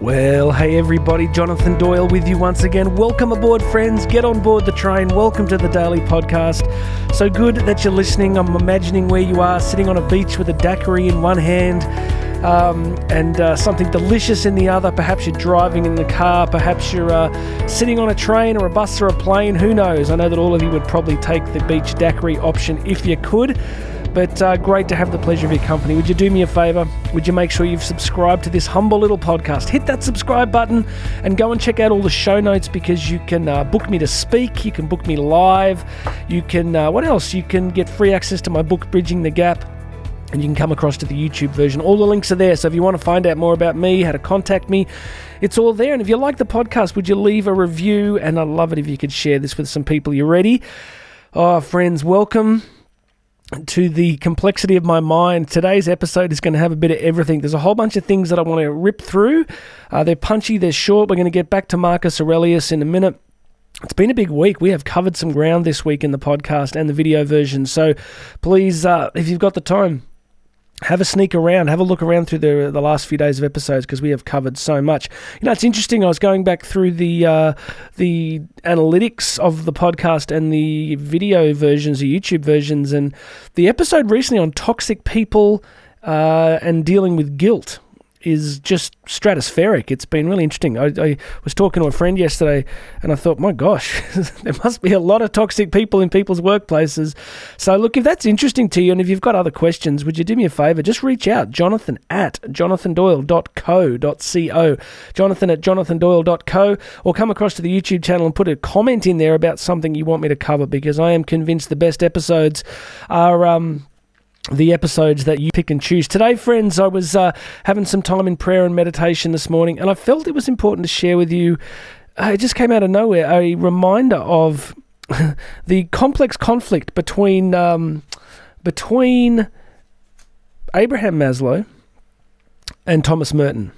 Well, hey everybody, Jonathan Doyle with you once again. Welcome aboard, friends. Get on board the train. Welcome to the Daily Podcast. So good that you're listening. I'm imagining where you are, sitting on a beach with a daiquiri in one hand um, and uh, something delicious in the other. Perhaps you're driving in the car, perhaps you're uh, sitting on a train or a bus or a plane. Who knows? I know that all of you would probably take the beach daiquiri option if you could. But uh, great to have the pleasure of your company. Would you do me a favor? Would you make sure you've subscribed to this humble little podcast? Hit that subscribe button and go and check out all the show notes because you can uh, book me to speak, you can book me live, you can, uh, what else? You can get free access to my book, Bridging the Gap and you can come across to the YouTube version. All the links are there. So if you want to find out more about me, how to contact me, it's all there. And if you like the podcast, would you leave a review? And I'd love it if you could share this with some people. You ready? Oh, friends, welcome to the complexity of my mind. Today's episode is going to have a bit of everything. There's a whole bunch of things that I want to rip through. Uh, they're punchy, they're short. We're going to get back to Marcus Aurelius in a minute. It's been a big week. We have covered some ground this week in the podcast and the video version. So please, uh, if you've got the time, have a sneak around, have a look around through the the last few days of episodes because we have covered so much. You know, it's interesting. I was going back through the uh, the analytics of the podcast and the video versions, the YouTube versions, and the episode recently on toxic people uh, and dealing with guilt is just stratospheric. It's been really interesting. I, I, was talking to a friend yesterday and I thought, my gosh, there must be a lot of toxic people in people's workplaces. So, look, if that's interesting to you and if you've got other questions, would you do me a favor? Just reach out, jonathan at jonathandoyle.co.co, jonathan at jonathandoyle.co, or come across to the YouTube channel and put a comment in there about something you want me to cover because I am convinced the best episodes are. Um, the episodes that you pick and choose. Today, friends, I was uh, having some time in prayer and meditation this morning, and I felt it was important to share with you. Uh, it just came out of nowhere a reminder of the complex conflict between um, between Abraham Maslow and Thomas Merton.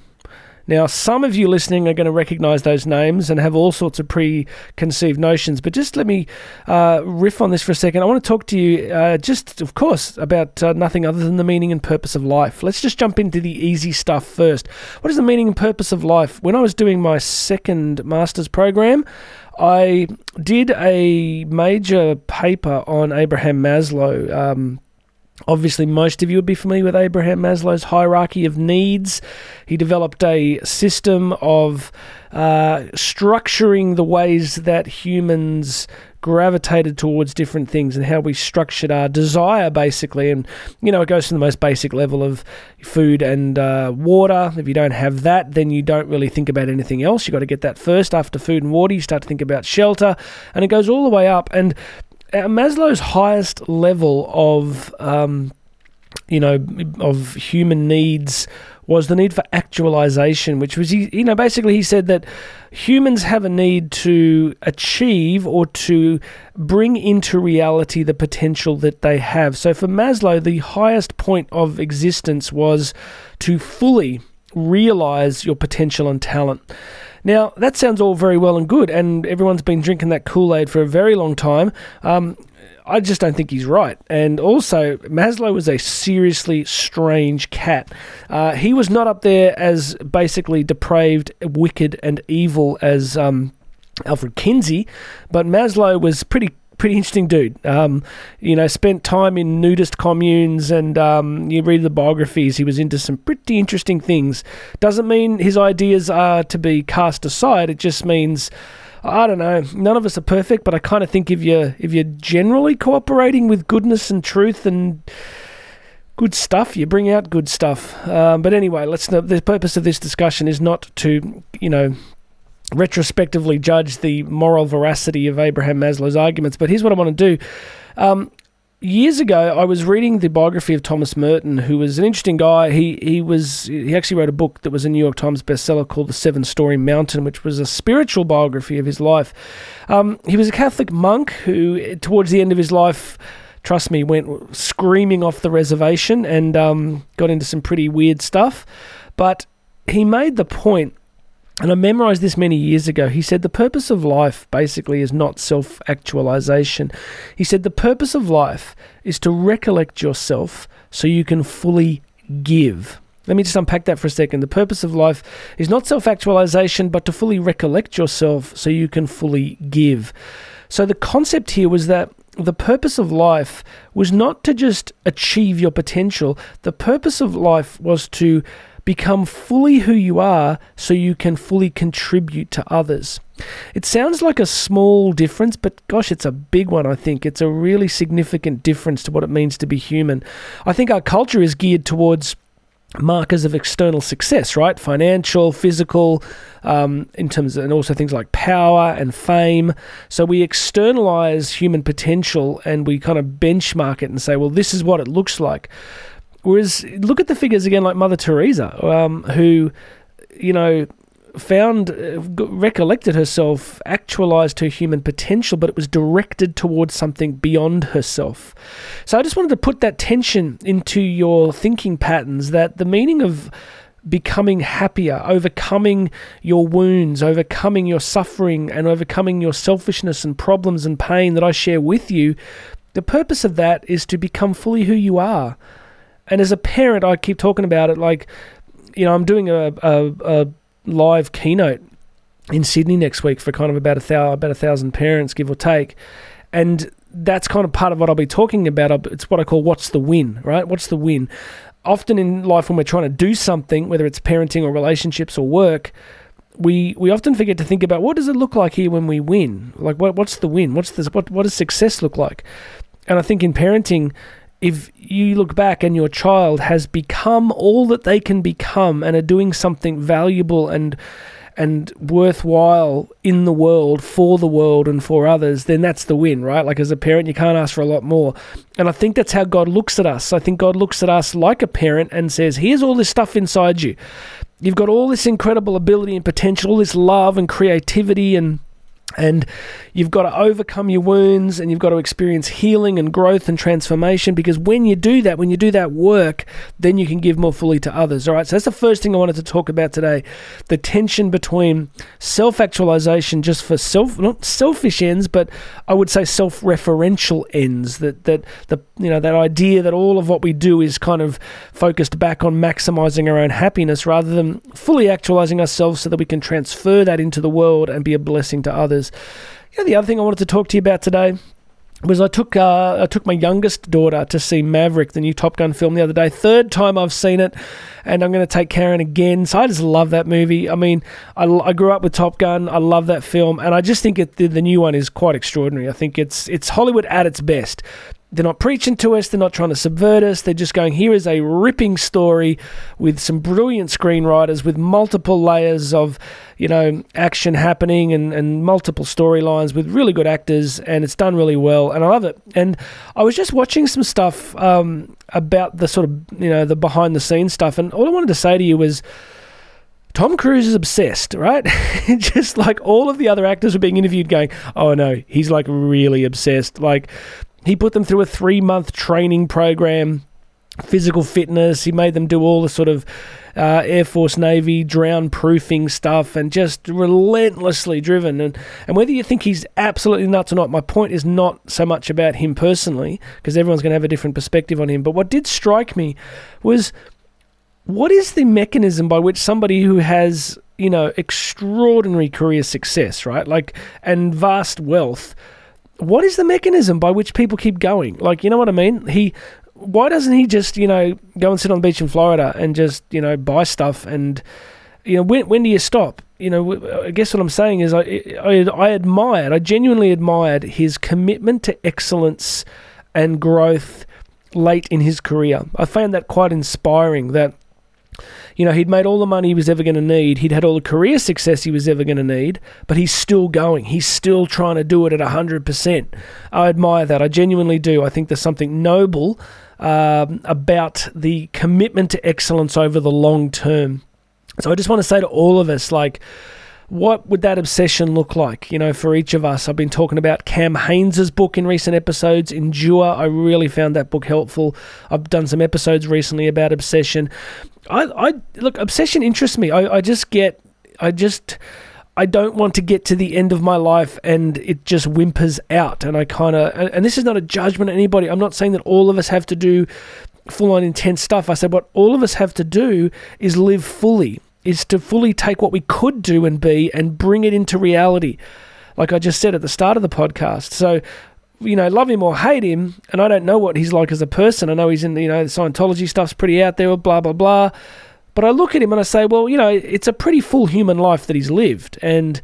Now, some of you listening are going to recognize those names and have all sorts of preconceived notions, but just let me uh, riff on this for a second. I want to talk to you, uh, just of course, about uh, nothing other than the meaning and purpose of life. Let's just jump into the easy stuff first. What is the meaning and purpose of life? When I was doing my second master's program, I did a major paper on Abraham Maslow. Um, Obviously, most of you would be familiar with Abraham Maslow's hierarchy of needs. He developed a system of uh, structuring the ways that humans gravitated towards different things and how we structured our desire, basically. And, you know, it goes to the most basic level of food and uh, water. If you don't have that, then you don't really think about anything else. You've got to get that first. After food and water, you start to think about shelter. And it goes all the way up. And Maslow's highest level of um, you know of human needs was the need for actualization, which was you know basically he said that humans have a need to achieve or to bring into reality the potential that they have. So for Maslow, the highest point of existence was to fully realize your potential and talent. Now, that sounds all very well and good, and everyone's been drinking that Kool Aid for a very long time. Um, I just don't think he's right. And also, Maslow was a seriously strange cat. Uh, he was not up there as basically depraved, wicked, and evil as um, Alfred Kinsey, but Maslow was pretty pretty interesting dude. Um, you know, spent time in nudist communes, and um, you read the biographies. He was into some pretty interesting things. Doesn't mean his ideas are to be cast aside. It just means. I don't know. None of us are perfect, but I kind of think if you if you're generally cooperating with goodness and truth and good stuff, you bring out good stuff. Um, but anyway, let's. The purpose of this discussion is not to you know retrospectively judge the moral veracity of Abraham Maslow's arguments. But here's what I want to do. Um, years ago, I was reading the biography of Thomas Merton, who was an interesting guy. He he was he actually wrote a book that was a New York Times bestseller called The Seven Storey Mountain, which was a spiritual biography of his life. Um, he was a Catholic monk who, towards the end of his life. Trust me, went screaming off the reservation and um, got into some pretty weird stuff. But he made the point and I memorized this many years ago. He said the purpose of life basically is not self actualization. He said the purpose of life is to recollect yourself so you can fully give. Let me just unpack that for a second. The purpose of life is not self actualization, but to fully recollect yourself so you can fully give. So the concept here was that the purpose of life was not to just achieve your potential, the purpose of life was to become fully who you are so you can fully contribute to others. It sounds like a small difference, but gosh, it's a big one, I think. It's a really significant difference to what it means to be human. I think our culture is geared towards markers of external success, right? Financial, physical, um, in terms of, and also things like power and fame. So we externalize human potential and we kind of benchmark it and say, well, this is what it looks like. Whereas look at the figures again, like Mother Teresa, um, who, you know, found, uh, recollected herself, actualized her human potential, but it was directed towards something beyond herself. So I just wanted to put that tension into your thinking patterns that the meaning of becoming happier, overcoming your wounds, overcoming your suffering, and overcoming your selfishness and problems and pain that I share with you, the purpose of that is to become fully who you are. And as a parent, I keep talking about it like, you know, I'm doing a, a, a live keynote in Sydney next week for kind of about a thousand, about a thousand parents, give or take, and that's kind of part of what I'll be talking about. It's what I call "What's the win?" Right? What's the win? Often in life, when we're trying to do something, whether it's parenting or relationships or work, we we often forget to think about what does it look like here when we win. Like, what what's the win? What's this? What what does success look like? And I think in parenting, if you look back and your child has become all that they can become and are doing something valuable and and worthwhile in the world for the world and for others, then that's the win, right? Like as a parent, you can't ask for a lot more. And I think that's how God looks at us. I think God looks at us like a parent and says, "Here's all this stuff inside you. You've got all this incredible ability and potential, all this love and creativity and and you've got to overcome your wounds and you've got to experience healing and growth and transformation because when you do that, when you do that work, then you can give more fully to others. All right, so that's the first thing I wanted to talk about today the tension between self actualization just for self, not selfish ends, but I would say self referential ends. That, that, the, you know, that idea that all of what we do is kind of focused back on maximizing our own happiness rather than fully actualizing ourselves so that we can transfer that into the world and be a blessing to others. Yeah, the other thing I wanted to talk to you about today was I took uh, I took my youngest daughter to see Maverick, the new Top Gun film, the other day. Third time I've seen it, and I'm going to take Karen again. So I just love that movie. I mean, I, I grew up with Top Gun. I love that film, and I just think it, the, the new one is quite extraordinary. I think it's it's Hollywood at its best. They're not preaching to us. They're not trying to subvert us. They're just going, here is a ripping story with some brilliant screenwriters with multiple layers of, you know, action happening and, and multiple storylines with really good actors. And it's done really well. And I love it. And I was just watching some stuff um, about the sort of, you know, the behind the scenes stuff. And all I wanted to say to you was, Tom Cruise is obsessed, right? Just like all of the other actors were being interviewed, going, "Oh no, he's like really obsessed." Like he put them through a three month training program, physical fitness. He made them do all the sort of uh, Air Force, Navy drown proofing stuff and just relentlessly driven. And, and whether you think he's absolutely nuts or not, my point is not so much about him personally, because everyone's going to have a different perspective on him. But what did strike me was what is the mechanism by which somebody who has, you know, extraordinary career success, right? Like, and vast wealth what is the mechanism by which people keep going? Like, you know what I mean? He, why doesn't he just, you know, go and sit on the beach in Florida and just, you know, buy stuff and, you know, when when do you stop? You know, I guess what I'm saying is I, I, I admired, I genuinely admired his commitment to excellence and growth late in his career. I found that quite inspiring. That you know, he'd made all the money he was ever going to need. He'd had all the career success he was ever going to need, but he's still going. He's still trying to do it at 100%. I admire that. I genuinely do. I think there's something noble um, about the commitment to excellence over the long term. So I just want to say to all of us, like, what would that obsession look like, you know, for each of us? I've been talking about Cam Hanes's book in recent episodes, Endure. I really found that book helpful. I've done some episodes recently about obsession. I, I look, obsession interests me. I, I just get, I just, I don't want to get to the end of my life and it just whimpers out. And I kind of, and this is not a judgment on anybody. I'm not saying that all of us have to do full on intense stuff. I said, what all of us have to do is live fully, is to fully take what we could do and be and bring it into reality. Like I just said at the start of the podcast. So, you know, love him or hate him, and I don't know what he's like as a person. I know he's in, you know, the Scientology stuff's pretty out there, blah, blah, blah. But I look at him and I say, well, you know, it's a pretty full human life that he's lived. And,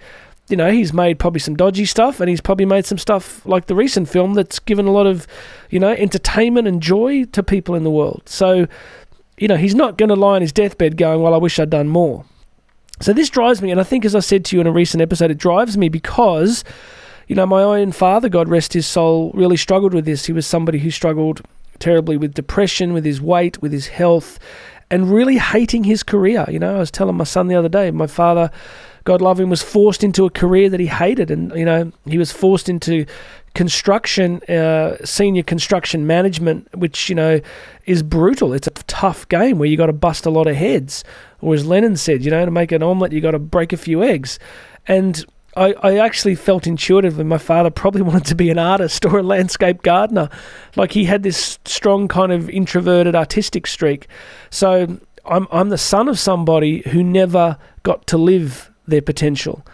you know, he's made probably some dodgy stuff and he's probably made some stuff like the recent film that's given a lot of, you know, entertainment and joy to people in the world. So, you know, he's not going to lie on his deathbed going, well, I wish I'd done more. So this drives me, and I think, as I said to you in a recent episode, it drives me because, you know, my own father, God rest his soul, really struggled with this. He was somebody who struggled terribly with depression, with his weight, with his health, and really hating his career. You know, I was telling my son the other day, my father, God love him, was forced into a career that he hated, and you know, he was forced into construction, uh, senior construction management, which you know is brutal. It's a tough game where you got to bust a lot of heads, or as Lenin said, you know, to make an omelette, you got to break a few eggs, and I, I actually felt intuitively my father probably wanted to be an artist or a landscape gardener. Like he had this strong kind of introverted artistic streak. So I'm, I'm the son of somebody who never got to live their potential.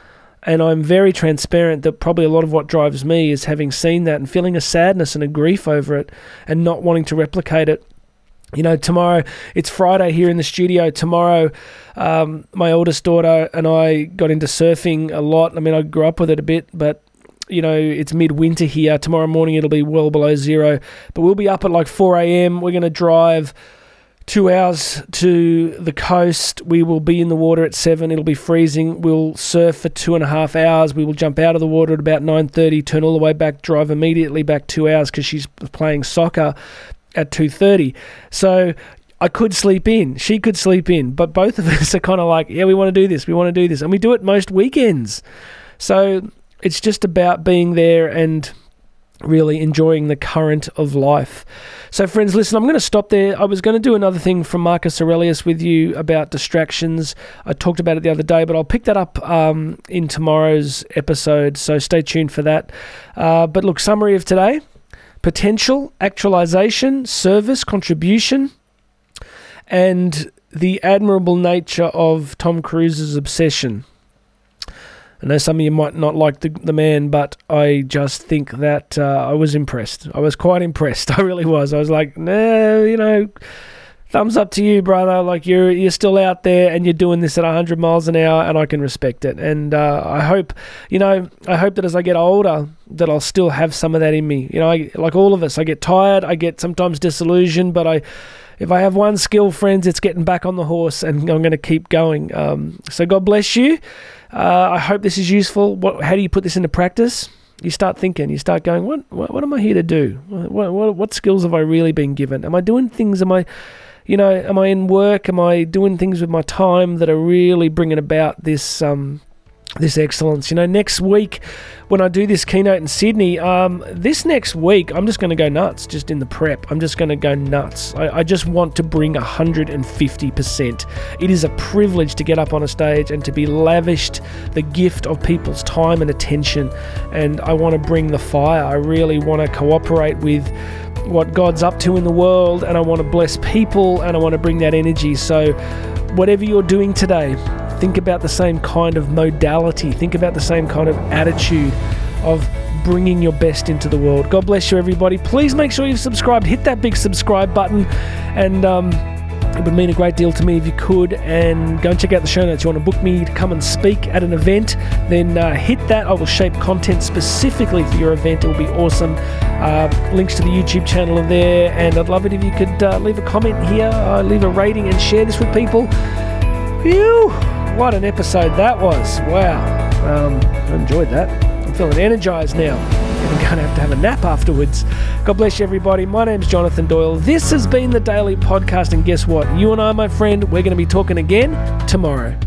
And I'm very transparent that probably a lot of what drives me is having seen that and feeling a sadness and a grief over it and not wanting to replicate it you know, tomorrow it's Friday here in the studio. Tomorrow, um, my oldest daughter and I got into surfing a lot. I mean, I grew up with it a bit, but you know, it's midwinter here. Tomorrow morning it'll be well below zero, but we'll be up at like 4 a.m. We're going to drive two hours to the coast. We will be in the water at seven. It'll be freezing. We'll surf for two and a half hours. We will jump out of the water at about 9:30, turn all the way back, drive immediately back two hours because she's playing soccer at 2.30 so I could sleep in. She could sleep in. But both of us are kind of like, yeah, we want to do this. We want to do this. And we do it most weekends. So it's just about being there and really enjoying the current of life. So, friends, listen, I'm going to stop there. I was going to do another thing from Marcus Aurelius with you about distractions. I talked about it the other day, but I'll pick that up um, in tomorrow's episode. So stay tuned for that. Uh, but look, summary of today potential, actualization, service, contribution, and the admirable nature of Tom Cruise's obsession. I know some of you might not like the, the man, but I just think that uh, I was impressed. I was quite impressed. I really was. I was like, no, you know, thumbs up to you, brother. Like you're you're still out there and you're doing this at 100 miles an hour, and I can respect it. And uh, I hope, you know, I hope that as I get older, that I'll still have some of that in me. You know, I, like all of us, I get tired, I get sometimes disillusioned, but I. If I have one skill, friends, it's getting back on the horse, and I'm going to keep going. Um, so God bless you. Uh, I hope this is useful. What, how do you put this into practice? you start thinking, you start going, what, what, what am I here to do? What, what, what skills have I really been given? Am I doing things? Am I you know, am I in work? Am I doing things with my time that are really bringing about this um, this excellence? You know, next week when I do this keynote in Sydney, um, this next week I'm just going to go nuts. Just in the prep, I'm just going to go nuts. I, I just want to bring 150 percent. It is a privilege to get up on a stage and to be lavished the gift of people's time and attention, and I want to bring the fire. I really want to cooperate with what God's up to in the world, and I want to bless people and I want to bring that energy. So, whatever you're doing today, think about the same kind of modality, think about the same kind of attitude of bringing your best into the world. God bless you, everybody. Please make sure you've subscribed, hit that big subscribe button, and um, it would mean a great deal to me if you could. And go and check out the show notes. You want to book me to come and speak at an event, then uh, hit that. I will shape content specifically for your event. It will be awesome. Uh, links to the YouTube channel are there. And I'd love it if you could uh, leave a comment here, uh, leave a rating, and share this with people. Phew! What an episode that was. Wow. Um, I enjoyed that. I'm feeling energized now. I'm going to have to have a nap afterwards. God bless you, everybody. My name's Jonathan Doyle. This has been the Daily Podcast, and guess what? You and I, my friend, we're going to be talking again tomorrow.